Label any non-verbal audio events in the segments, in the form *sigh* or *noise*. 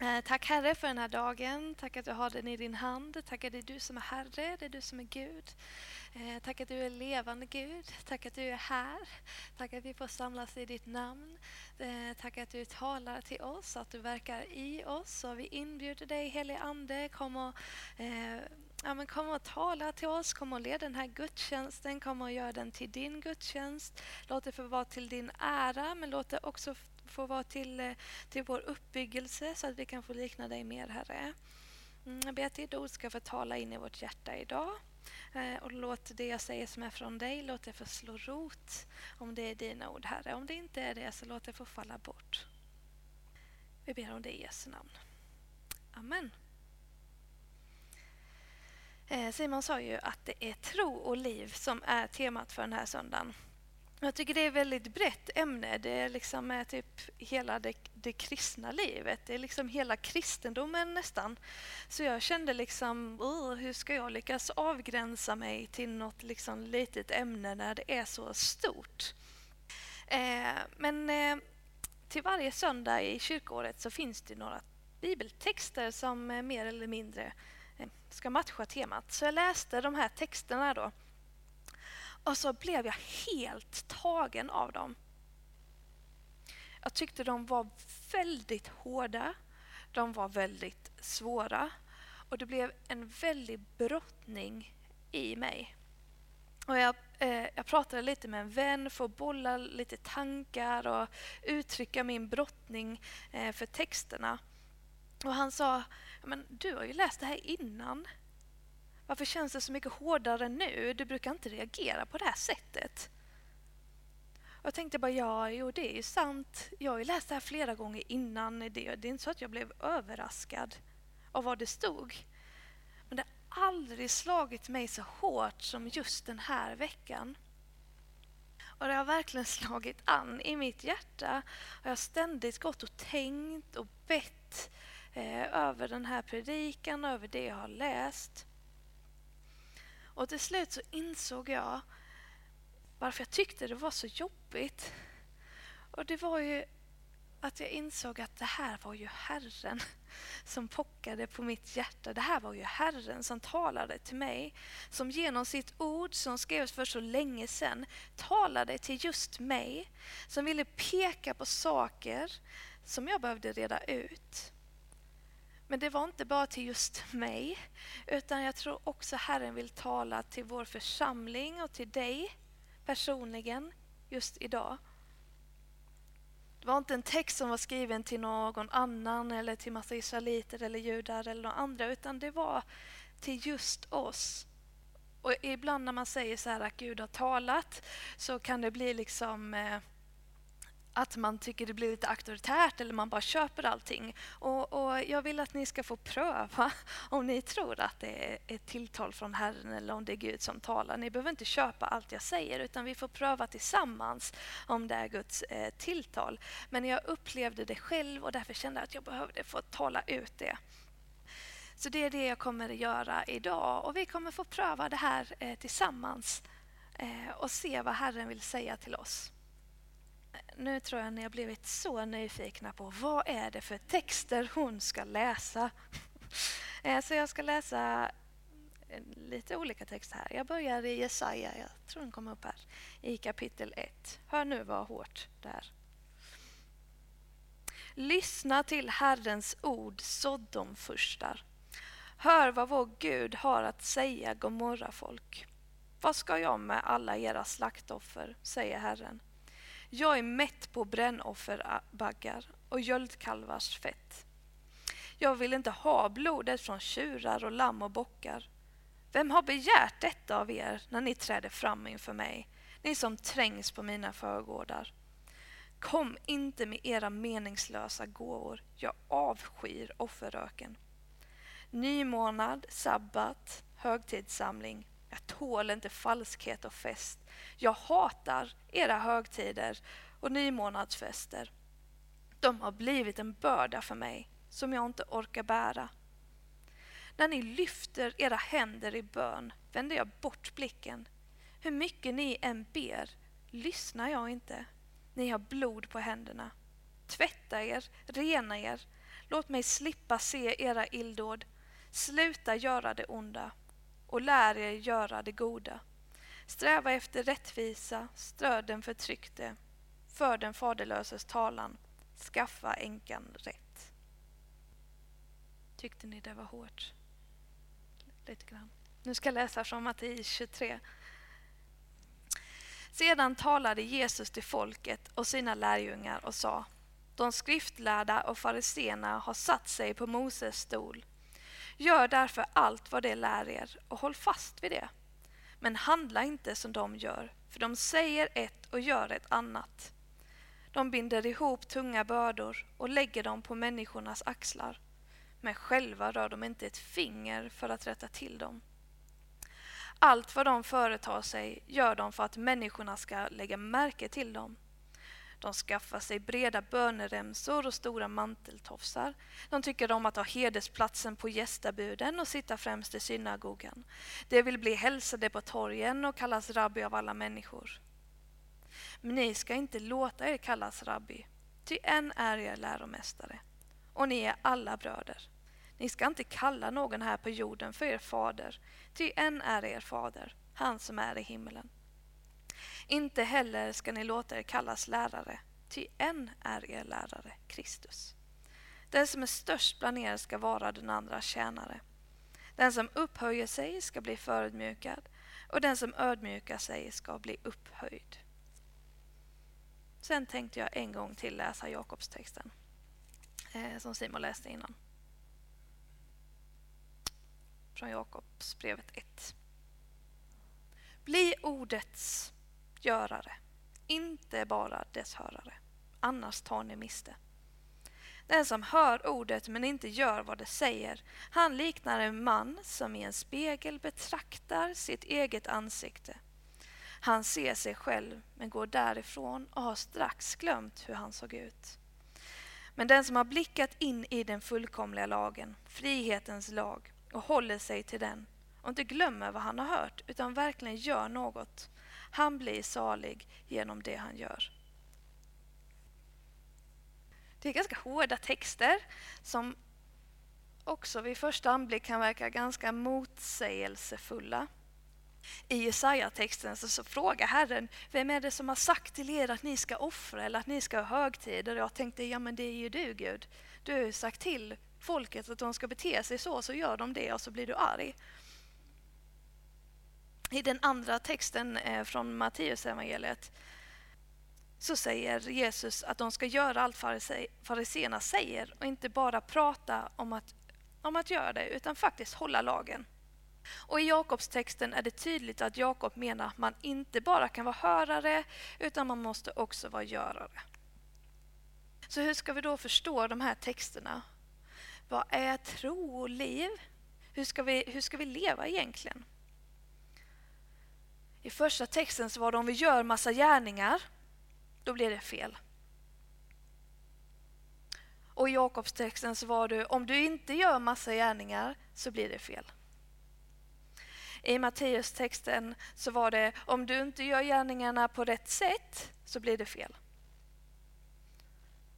Eh, tack Herre för den här dagen. Tack att du har den i din hand. Tack att det är du som är Herre, det är du som är Gud. Eh, tack att du är levande Gud. Tack att du är här. Tack att vi får samlas i ditt namn. Eh, tack att du talar till oss, att du verkar i oss. Och vi inbjuder dig helige Ande. Kom och, eh, ja, men kom och tala till oss, kom och led den här gudstjänsten, kom och gör den till din gudstjänst. Låt det få vara till din ära, men låt det också få vara till, eh, till vår uppbyggelse så att vi kan få likna dig mer, Herre. Mm, jag ber att ditt ord ska få tala in i vårt hjärta idag. Eh, och låt det jag säger som är från dig, låt det få slå rot om det är dina ord, Herre. Om det inte är det, så låt det få falla bort. Vi ber om det i Jesu namn. Amen. Eh, Simon sa ju att det är tro och liv som är temat för den här söndagen. Jag tycker det är ett väldigt brett ämne. Det är liksom typ hela det, det kristna livet. Det är liksom hela kristendomen nästan. Så jag kände liksom, hur ska jag lyckas avgränsa mig till något liksom litet ämne när det är så stort? Eh, men eh, till varje söndag i kyrkåret så finns det några bibeltexter som eh, mer eller mindre eh, ska matcha temat. Så jag läste de här texterna då och så blev jag helt tagen av dem. Jag tyckte de var väldigt hårda, de var väldigt svåra och det blev en väldig brottning i mig. Och jag, eh, jag pratade lite med en vän för att bolla lite tankar och uttrycka min brottning eh, för texterna. Och han sa, men du har ju läst det här innan. Varför känns det så mycket hårdare nu? Du brukar inte reagera på det här sättet. Jag tänkte bara, ja, jo det är ju sant. Jag har ju läst det här flera gånger innan. Det, det är inte så att jag blev överraskad av vad det stod. Men det har aldrig slagit mig så hårt som just den här veckan. Och det har verkligen slagit an i mitt hjärta. Jag har ständigt gått och tänkt och bett eh, över den här predikan, över det jag har läst. Och till slut så insåg jag varför jag tyckte det var så jobbigt. Och det var ju att jag insåg att det här var ju Herren som pockade på mitt hjärta. Det här var ju Herren som talade till mig. Som genom sitt ord som skrevs för så länge sedan talade till just mig. Som ville peka på saker som jag behövde reda ut. Men det var inte bara till just mig, utan jag tror också Herren vill tala till vår församling och till dig personligen just idag. Det var inte en text som var skriven till någon annan eller till massa israeliter eller judar eller några andra, utan det var till just oss. Och ibland när man säger så här att Gud har talat så kan det bli liksom eh, att man tycker det blir lite auktoritärt eller man bara köper allting. Och, och, jag vill att ni ska få pröva *laughs* om ni tror att det är ett tilltal från Herren eller om det är Gud som talar. Ni behöver inte köpa allt jag säger utan vi får pröva tillsammans om det är Guds eh, tilltal. Men jag upplevde det själv och därför kände jag att jag behövde få tala ut det. Så det är det jag kommer att göra idag och vi kommer få pröva det här eh, tillsammans eh, och se vad Herren vill säga till oss nu tror jag ni har blivit så nyfikna på vad är det för texter hon ska läsa. *laughs* Eh, så jag ska läsa eh, lite olika texter här. Jag börjar i Jesaja, jag tror den kommer upp här, i kapitel 1. Hör nu vad hårt det är. Lyssna till Herrens ord, Sodomfurstar. Hör vad vår Gud har att säga, Gomorra folk. Vad ska jag med alla era slaktoffer, säger Herren. Jag är mätt på brännofferbaggar och göldkalvars fett. Jag vill inte ha blodet från tjurar och lamm och bockar. Vem har begärt detta av er när ni träder fram inför mig, ni som trängs på mina förgårdar? Kom inte med era meningslösa gåvor, jag avskyr offerröken. Nymånad, sabbat, högtidssamling, jag tål inte falskhet och fest. Jag hatar era högtider och nymånadsfester. De har blivit en börda för mig som jag inte orkar bära. När ni lyfter era händer i bön vänder jag bort blicken. Hur mycket ni än ber lyssnar jag inte. Ni har blod på händerna. Tvätta er, rena er, Låt mig slippa se era illdåd. Sluta göra det onda och lär er göra det goda. Sträva efter rättvisa, stöd den förtryckte, för den faderlöses talan, skaffa änkan rätt. Tyckte ni det var hårt? Lite grann. Nu ska jag läsa från Matteus 23. Sedan talade Jesus till folket och sina lärjungar och sa De skriftlärda och fariseerna har satt sig på Moses stol. Gör därför allt vad de lär er och håll fast vid det. Men handla inte som de gör, för de säger ett och gör ett annat. De binder ihop tunga bördor och lägger dem på människornas axlar, men själva rör de inte ett finger för att rätta till dem. Allt vad de företar sig gör de för att människorna ska lägga märke till dem. De skaffar sig breda böneremsor och stora manteltofsar. De tycker om att ha hedersplatsen på gästabuden och sitta främst i synagogan. De vill bli hälsade på torgen och kallas rabbi av alla människor. Men ni ska inte låta er kallas rabbi, ty en är er läromästare, och ni är alla bröder. Ni ska inte kalla någon här på jorden för er fader, ty en är er fader, han som är i himmelen. Inte heller ska ni låta er kallas lärare, ty en är er lärare, Kristus. Den som är störst bland er ska vara den andra tjänare. Den som upphöjer sig ska bli förödmjukad och den som ödmjukar sig ska bli upphöjd. Sen tänkte jag en gång till läsa Jakobstexten eh, som Simon läste innan. Från Jakobsbrevet 1. Bli ordets görare, inte bara dess hörare. Annars tar ni miste. Den som hör ordet men inte gör vad det säger, han liknar en man som i en spegel betraktar sitt eget ansikte. Han ser sig själv men går därifrån och har strax glömt hur han såg ut. Men den som har blickat in i den fullkomliga lagen, frihetens lag, och håller sig till den och inte glömmer vad han har hört utan verkligen gör något, han blir salig genom det han gör. Det är ganska hårda texter som också vid första anblick kan verka ganska motsägelsefulla. I Jesaja-texten så, så frågar Herren, vem är det som har sagt till er att ni ska offra eller att ni ska ha högtider? Jag tänkte, ja men det är ju du Gud. Du har ju sagt till folket att de ska bete sig så, så gör de det och så blir du arg. I den andra texten eh, från från Matteusevangeliet så säger Jesus att de ska göra allt fariséerna säger och inte bara prata om att, om att göra det utan faktiskt hålla lagen. Och I Jakobstexten är det tydligt att Jakob menar att man inte bara kan vara hörare utan man måste också vara görare. Så hur ska vi då förstå de här texterna? Vad är tro och liv? Hur ska vi, hur ska vi leva egentligen? I första texten så var det om vi gör massa gärningar, då blir det fel. Och i Jakobstexten så var det om du inte gör massa gärningar så blir det fel. I Matteustexten så var det om du inte gör gärningarna på rätt sätt så blir det fel.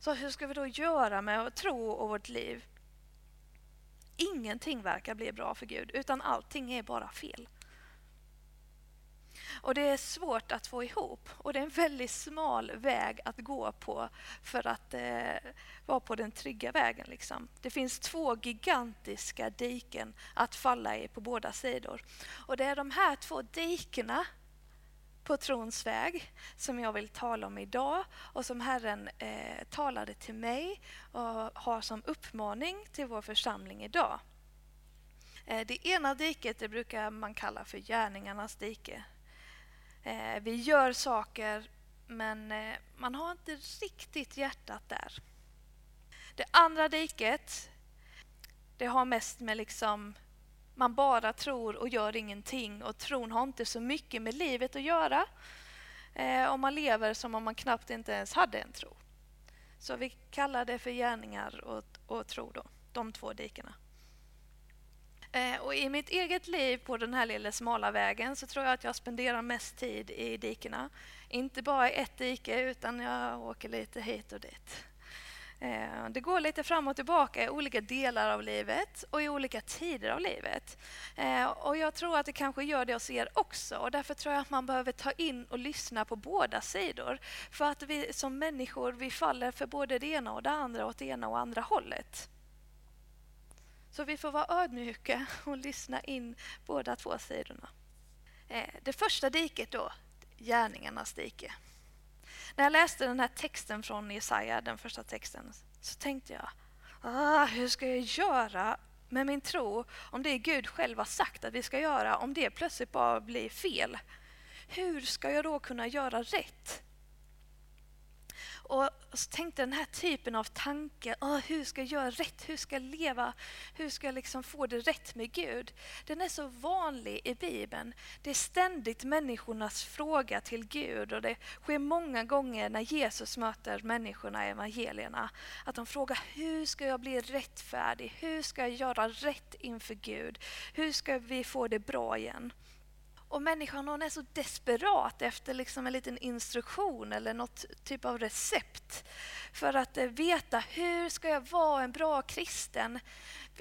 Så hur ska vi då göra med tro och vårt liv? Ingenting verkar bli bra för Gud, utan allting är bara fel. Och det är svårt att få ihop och det är en väldigt smal väg att gå på för att eh, vara på den trygga vägen. Liksom. Det finns två gigantiska diken att falla i på båda sidor. Och det är de här två dikena på trons väg som jag vill tala om idag och som Herren eh, talade till mig och har som uppmaning till vår församling idag. Eh, det ena diket det brukar man kalla för gärningarnas dike. Eh, vi gör saker men eh, man har inte riktigt hjärtat där. Det andra diket det har mest med liksom man bara tror och gör ingenting och tron har inte så mycket med livet att göra. Eh, och man lever som om man knappt inte ens hade en tro. Så vi kallar det för gärningar och, och tro då, de två dikena. Eh, och I mitt eget liv på den här lilla smala vägen så tror jag att jag spenderar mest tid i dikena. Inte bara i ett dike utan jag åker lite hit och dit. Eh, det går lite fram och tillbaka i olika delar av livet och i olika tider av livet. Eh, och jag tror att det kanske gör det hos er också och därför tror jag att man behöver ta in och lyssna på båda sidor. För att vi som människor, vi faller för både det ena och det andra åt det ena och andra hållet. Så vi får vara ödmjuka och lyssna in båda två sidorna. Eh, det första diket då, gärningarnas dike. När jag läste den här texten från Jesaja, den första texten, så tänkte jag ah, hur ska jag göra med min tro om det Gud själv har sagt att vi ska göra, om det plötsligt bara blir fel? Hur ska jag då kunna göra rätt? Och så tänkte den här typen av tanke, oh, hur ska jag göra rätt, hur ska jag leva, hur ska jag liksom få det rätt med Gud? Den är så vanlig i Bibeln. Det är ständigt människornas fråga till Gud och det sker många gånger när Jesus möter människorna i evangelierna. Att de frågar, hur ska jag bli rättfärdig? Hur ska jag göra rätt inför Gud? Hur ska vi få det bra igen? Och människan hon är så desperat efter liksom en liten instruktion eller något typ av recept för att eh, veta hur ska jag vara en bra kristen?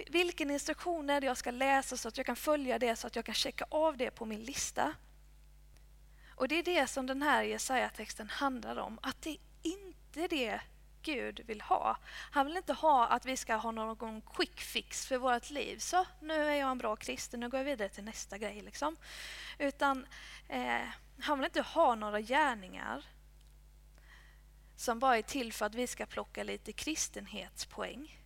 Vilken instruktion är det jag ska läsa så att jag kan följa det så att jag kan checka av det på min lista? Och det är det som den här Jesaja-texten handlar om, att det är inte det Gud vill ha. Han vill inte ha att vi ska ha någon quick fix för vårt liv. Så, nu är jag en bra kristen, nu går jag vidare till nästa grej. Liksom. Utan eh, han vill inte ha några gärningar som bara är till för att vi ska plocka lite kristenhetspoäng.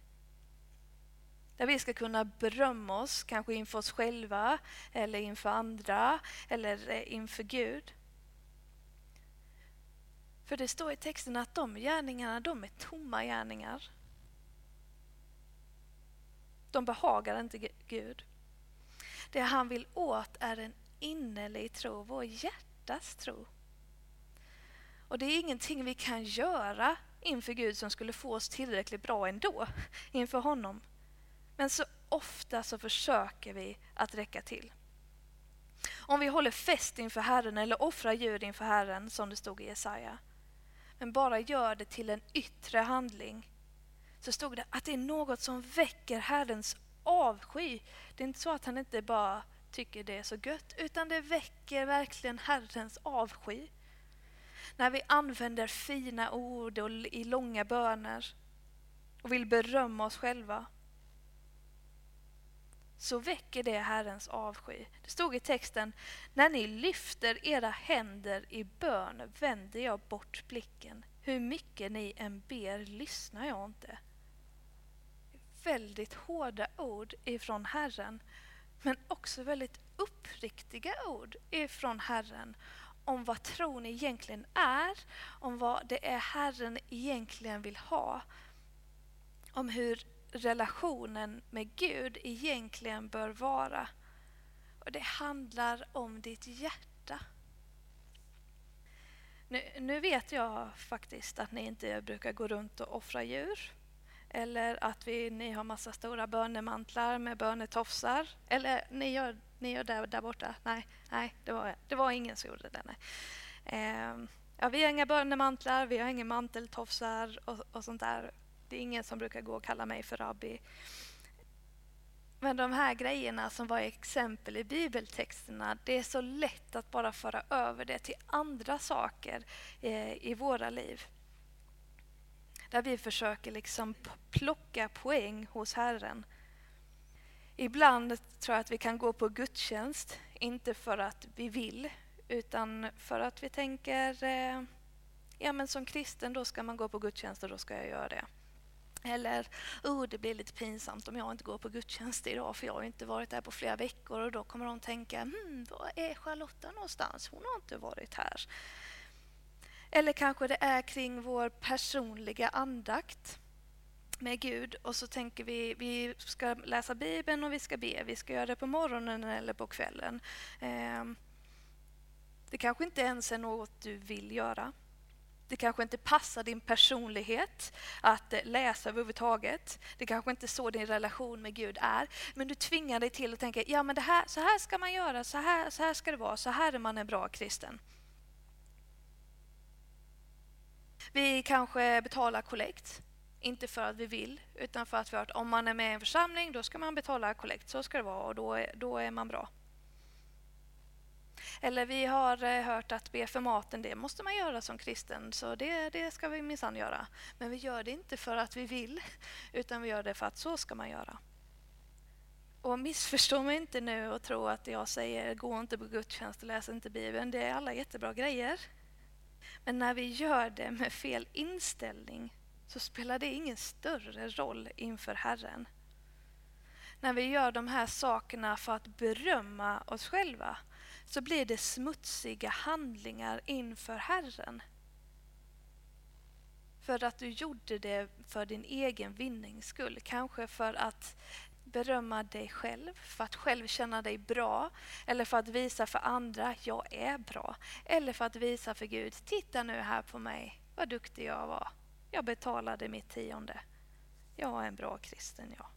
Där vi ska kunna berömma oss, kanske inför oss själva eller inför andra eller eh, inför Gud. För det står i texten att de gärningarna, de är tomma gärningar. De behagar inte Gud. Det han vill åt är en innerlig tro, vår hjärtas tro. Och det är ingenting vi kan göra inför Gud som skulle få oss tillräckligt bra ändå, *laughs* inför honom. Men så ofta så försöker vi att räcka till. Om vi håller fest inför Herren eller offrar djur inför Herren, som det stod i Jesaja, men bara gör det till en yttre handling, så stod det att det är något som väcker Herrens avsky. Det är inte så att han inte bara tycker det är så gött, utan det väcker verkligen Herrens avsky. När vi använder fina ord och i långa böner och vill berömma oss själva så väcker det Herrens avsky. Det stod i texten, när ni lyfter era händer i bön vänder jag bort blicken. Hur mycket ni än ber lyssnar jag inte. Väldigt hårda ord ifrån Herren, men också väldigt uppriktiga ord ifrån Herren om vad tron egentligen är, om vad det är Herren egentligen vill ha. Om hur relationen med Gud egentligen bör vara. Och Det handlar om ditt hjärta. Nu, nu, vet jag faktiskt att ni inte brukar gå runt och offra djur. Eller att vi, ni har massa stora bönemantlar med bönetofsar. Eller ni gör, ni gör det där borta. Nej, nej det, var, det var ingen som gjorde det. Nej. Eh, ja, vi har inga bönemantlar, vi har inga manteltofsar och, och sånt där. Det är ingen som brukar gå och kalla mig för rabbi. Men de här grejerna som var exempel i bibeltexterna, det är så lätt att bara föra över det till andra saker eh, i våra liv. Där vi försöker liksom plocka poäng hos Herren. Ibland tror jag att vi kan gå på gudstjänst, inte för att vi vill, utan för att vi tänker, eh, ja men som kristen då ska man gå på gudstjänst och då ska jag göra det. Eller, oh, det blir lite pinsamt om jag inte går på gudstjänst idag för jag har inte varit där på flera veckor och då kommer de tänka, hmm, var är Charlotta någonstans? Hon har inte varit här. Eller kanske det är kring vår personliga andakt med Gud och så tänker vi vi ska läsa Bibeln och vi ska be. Vi ska göra det på morgonen eller på kvällen. Ehm, det kanske inte ens är något du vill göra. Det kanske inte passar din personlighet att eh, läsa överhuvudtaget. Det kanske inte är så din relation med Gud är. Men du tvingar dig till att tänka, ja men det här, så här ska man göra, så här, så här ska det vara, så här är man en bra kristen. Vi kanske betalar kollekt Inte för att vi vill, utan för att vi har hört om man är med i en församling då ska man betala kollekt. Så ska det vara och då är, då är man bra. Eller vi har eh, hört att be för maten, det måste man göra som kristen, så det, det ska vi minsann göra. Men vi gör det inte för att vi vill, *laughs* utan vi gör det för att så ska man göra. Och missförstå mig inte nu och tro att jag säger gå inte på gudstjänst och läs inte Bibeln. Det är alla jättebra grejer. Men när vi gör det med fel inställning så spelar det ingen större roll inför Herren. När vi gör de här sakerna för att berömma oss själva så blir det smutsiga handlingar inför Herren. För att du gjorde det för din egen vinnings skull. Kanske för att berömma dig själv, för att själv känna dig bra. Eller för att visa för andra, att jag är bra. Eller för att visa för Gud, titta nu här på mig, vad duktig jag var. Jag betalade mitt tionde. Jag är en bra kristen, jag.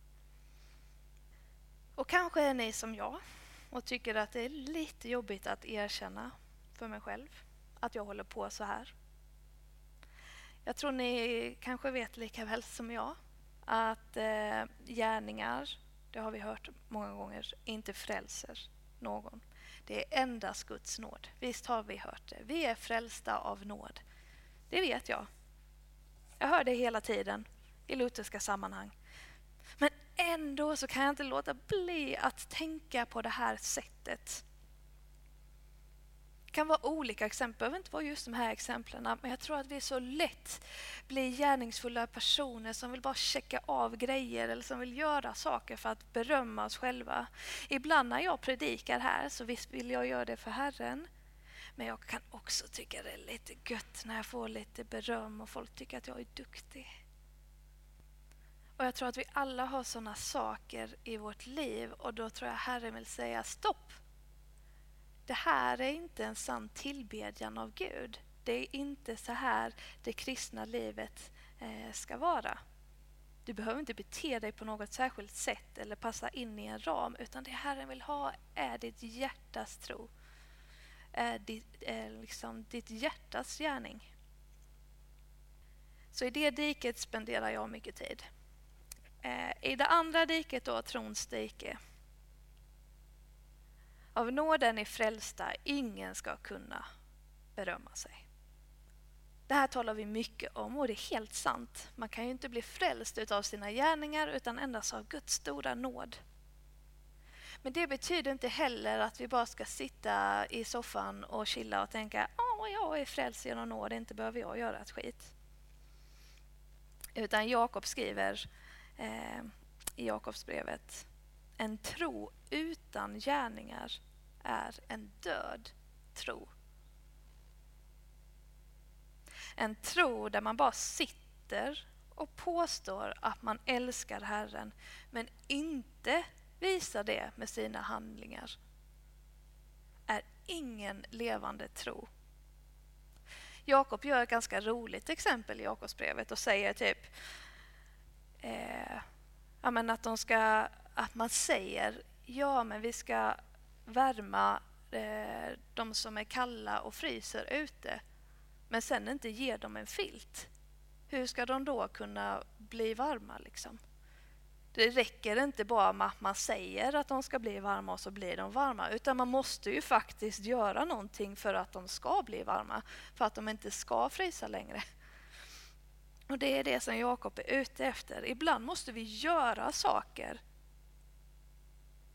Och kanske är ni som jag och tycker att det är lite jobbigt att erkänna för mig själv att jag håller på så här. Jag tror ni kanske vet lika väl som jag att eh, gärningar, det har vi hört många gånger, inte frälser någon. Det är endast Guds nåd. Visst har vi hört det. Vi är frälsta av nåd. Det vet jag. Jag hör det hela tiden i lutherska sammanhang. Ändå så kan jag inte låta bli att tänka på det här sättet. Det kan vara olika exempel, det behöver inte vara just de här exemplen, men jag tror att vi så lätt blir gärningsfulla personer som vill bara checka av grejer eller som vill göra saker för att berömma oss själva. Ibland när jag predikar här så visst vill jag göra det för Herren, men jag kan också tycka det är lite gött när jag får lite beröm och folk tycker att jag är duktig. Och jag tror att vi alla har sådana saker i vårt liv och då tror jag Herren vill säga stopp. Det här är inte en sann tillbedjan av Gud. Det är inte så här det kristna livet eh, ska vara. Du behöver inte bete dig på något särskilt sätt eller passa in i en ram utan det Herren vill ha är ditt hjärtas tro. Är ditt, är eh, liksom ditt hjärtas gärning. Så i det diket spenderar jag mycket tid. Eh, I det andra diket då, trons dike. Av nåden är frälsta, ingen ska kunna berömma sig. Det här talar vi mycket om och det är helt sant. Man kan ju inte bli frälst utav sina gärningar utan endast av Guds stora nåd. Men det betyder inte heller att vi bara ska sitta i soffan och chilla och tänka att jag är frälst genom nåd, inte behöver jag göra ett skit. Utan Jakob skriver eh, i Jakobsbrevet. En tro utan gärningar är en död tro. En tro där man bara sitter och påstår att man älskar Herren men inte visar det med sina handlingar är ingen levande tro. Jakob gör ett ganska roligt exempel i Jakobsbrevet och säger typ eh, ja, men att, de ska, att man säger ja, men vi ska värma eh, de som är kalla och fryser ute men sen inte ger dem en filt. Hur ska de då kunna bli varma? Liksom? Det räcker inte bara med att man säger att de ska bli varma och så blir de varma utan man måste ju faktiskt göra någonting för att de ska bli varma, för att de inte ska frysa längre. Och det är det som Jakob är ute efter. Ibland måste vi göra saker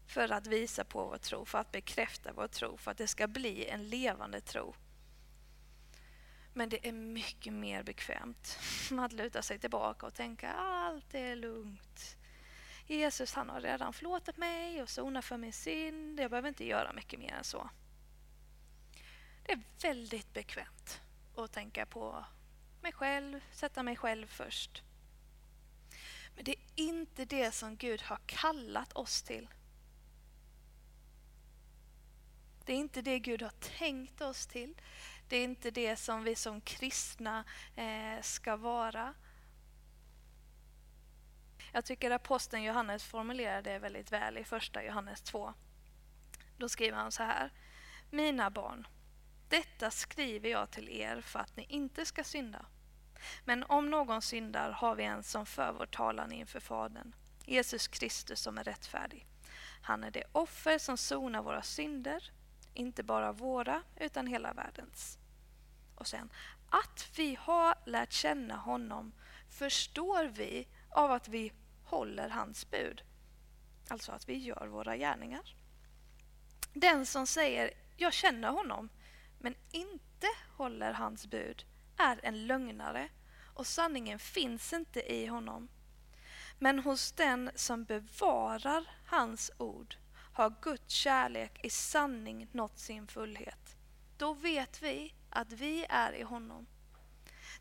för att visa på vår tro, för att bekräfta vår tro, för att det ska bli en levande tro. Men det är mycket mer bekvämt *laughs* att luta sig tillbaka och tänka allt är lugnt. Jesus han har redan förlåtit mig och sonat för min synd. Jag behöver inte göra mycket mer än så. Det är väldigt bekvämt att tänka på mig själv, sätta mig själv först. Men det är inte det som Gud har kallat oss till. Det är inte det Gud har tänkt oss till. Det är inte det som vi som kristna eh, ska vara. Jag tycker aposteln Johannes formulerar det väldigt väl i första Johannes 2. Då skriver han så här. Mina barn, detta skriver jag till er för att ni inte ska synda. Men om någon syndar har vi en som för vår talan inför Fadern, Jesus Kristus som är rättfärdig. Han är det offer som sonar våra synder, inte bara våra utan hela världens. Och sen, att vi har lärt känna honom förstår vi av att vi håller hans bud. Alltså att vi gör våra gärningar. Den som säger jag känner honom men inte håller hans bud är en lögnare och sanningen finns inte i honom. Men hos den som bevarar hans ord har Guds kärlek i sanning nått sin fullhet. Då vet vi att vi är i honom.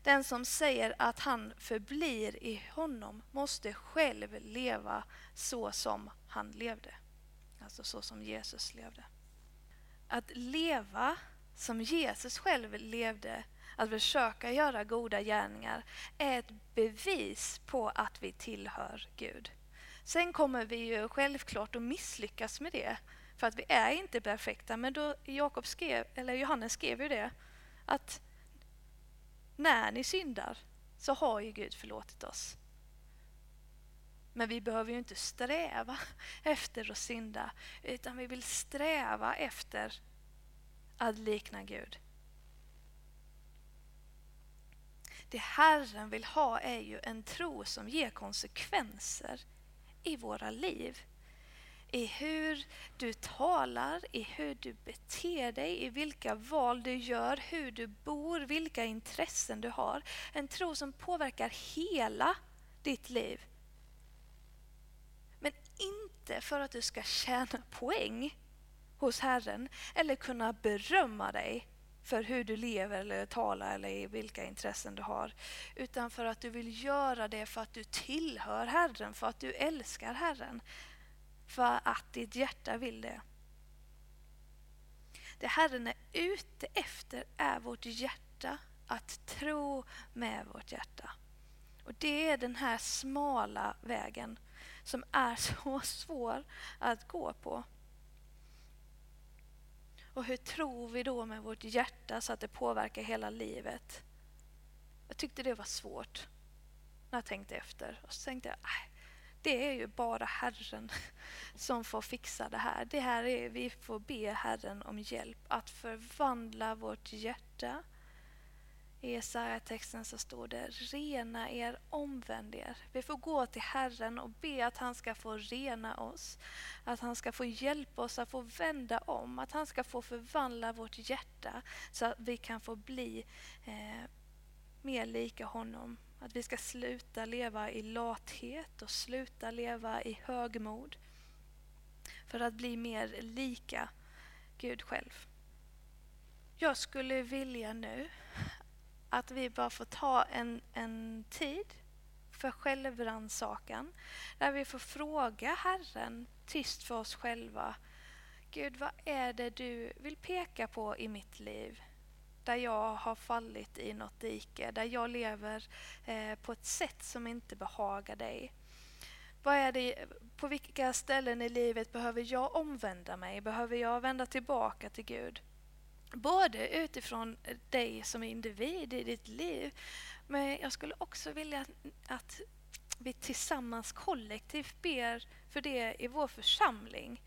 Den som säger att han förblir i honom måste själv leva så som han levde. Alltså så som Jesus levde. Att leva som Jesus själv levde, att försöka göra goda gärningar, är ett bevis på att vi tillhör Gud. Sen kommer vi ju självklart att misslyckas med det, för att vi är inte perfekta. Men då Jakob skrev, eller Johannes skrev ju det, att när ni syndar så har ju Gud förlåtit oss. Men vi behöver ju inte sträva *laughs* efter att synda, utan vi vill sträva efter att likna Gud. Det Herren vill ha är ju en tro som ger konsekvenser i våra liv. I hur du talar, i hur du beter dig, i vilka val du gör, hur du bor, vilka intressen du har. En tro som påverkar hela ditt liv. Men inte för att du ska tjäna poäng hos Herren eller kunna berömma dig för hur du lever eller talar eller i vilka intressen du har. Utan för att du vill göra det för att du tillhör Herren, för att du älskar Herren. För att ditt hjärta vill det. Det Herren är ute efter är vårt hjärta, att tro med vårt hjärta. Och Det är den här smala vägen som är *laughs* så svår att gå på. Och hur tror vi då med vårt hjärta så att det påverkar hela livet? Jag tyckte det var svårt när jag tänkte efter. Och så tänkte jag, det är ju bara Herren *laughs* som får fixa det här. Det här är, vi får be Herren om hjälp att förvandla vårt hjärta i Jesaja-texten så står det rena er, omvänd er. Vi får gå till Herren och be att han ska få rena oss. Att han ska få hjälpa oss att få vända om. Att han ska få förvandla vårt hjärta så att vi kan få bli eh, mer lika honom. Att vi ska sluta leva i lathet och sluta leva i högmod. För att bli mer lika Gud själv. Jag skulle vilja nu att vi bara får ta en, en tid för självrannsakan. Där vi får fråga Herren tyst för oss själva. Gud, vad är det du vill peka på i mitt liv? Där jag har fallit i något dike, där jag lever eh, på ett sätt som inte behagar dig. Vad är det, på vilka ställen i livet behöver jag omvända mig? Behöver jag vända tillbaka till Gud? Både utifrån dig som individ i ditt liv, men jag skulle också vilja att vi tillsammans kollektivt ber för det i vår församling.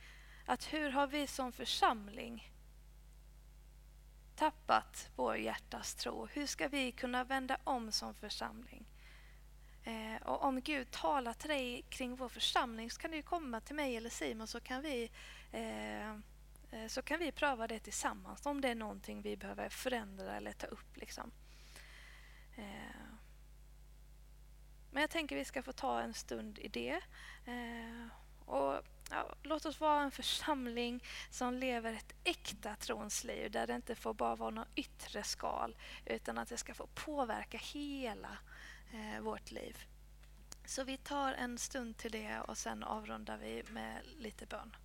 Att hur har vi som församling tappat vår hjärtas tro? Hur ska vi kunna vända om som församling? Eh, och om Gud talar till dig kring vår församling så kan du komma till mig eller Simon så kan vi eh, Eh, så kan vi pröva det tillsammans om det är någonting vi behöver förändra eller ta upp. Liksom. Eh, men jag tänker vi ska få ta en stund i det. Eh, och ja, Låt oss vara en församling som lever ett äkta trons liv där det inte får bara vara något yttre skal utan att det ska få påverka hela eh, vårt liv. Så vi tar en stund till det och sen avrundar vi med lite bön.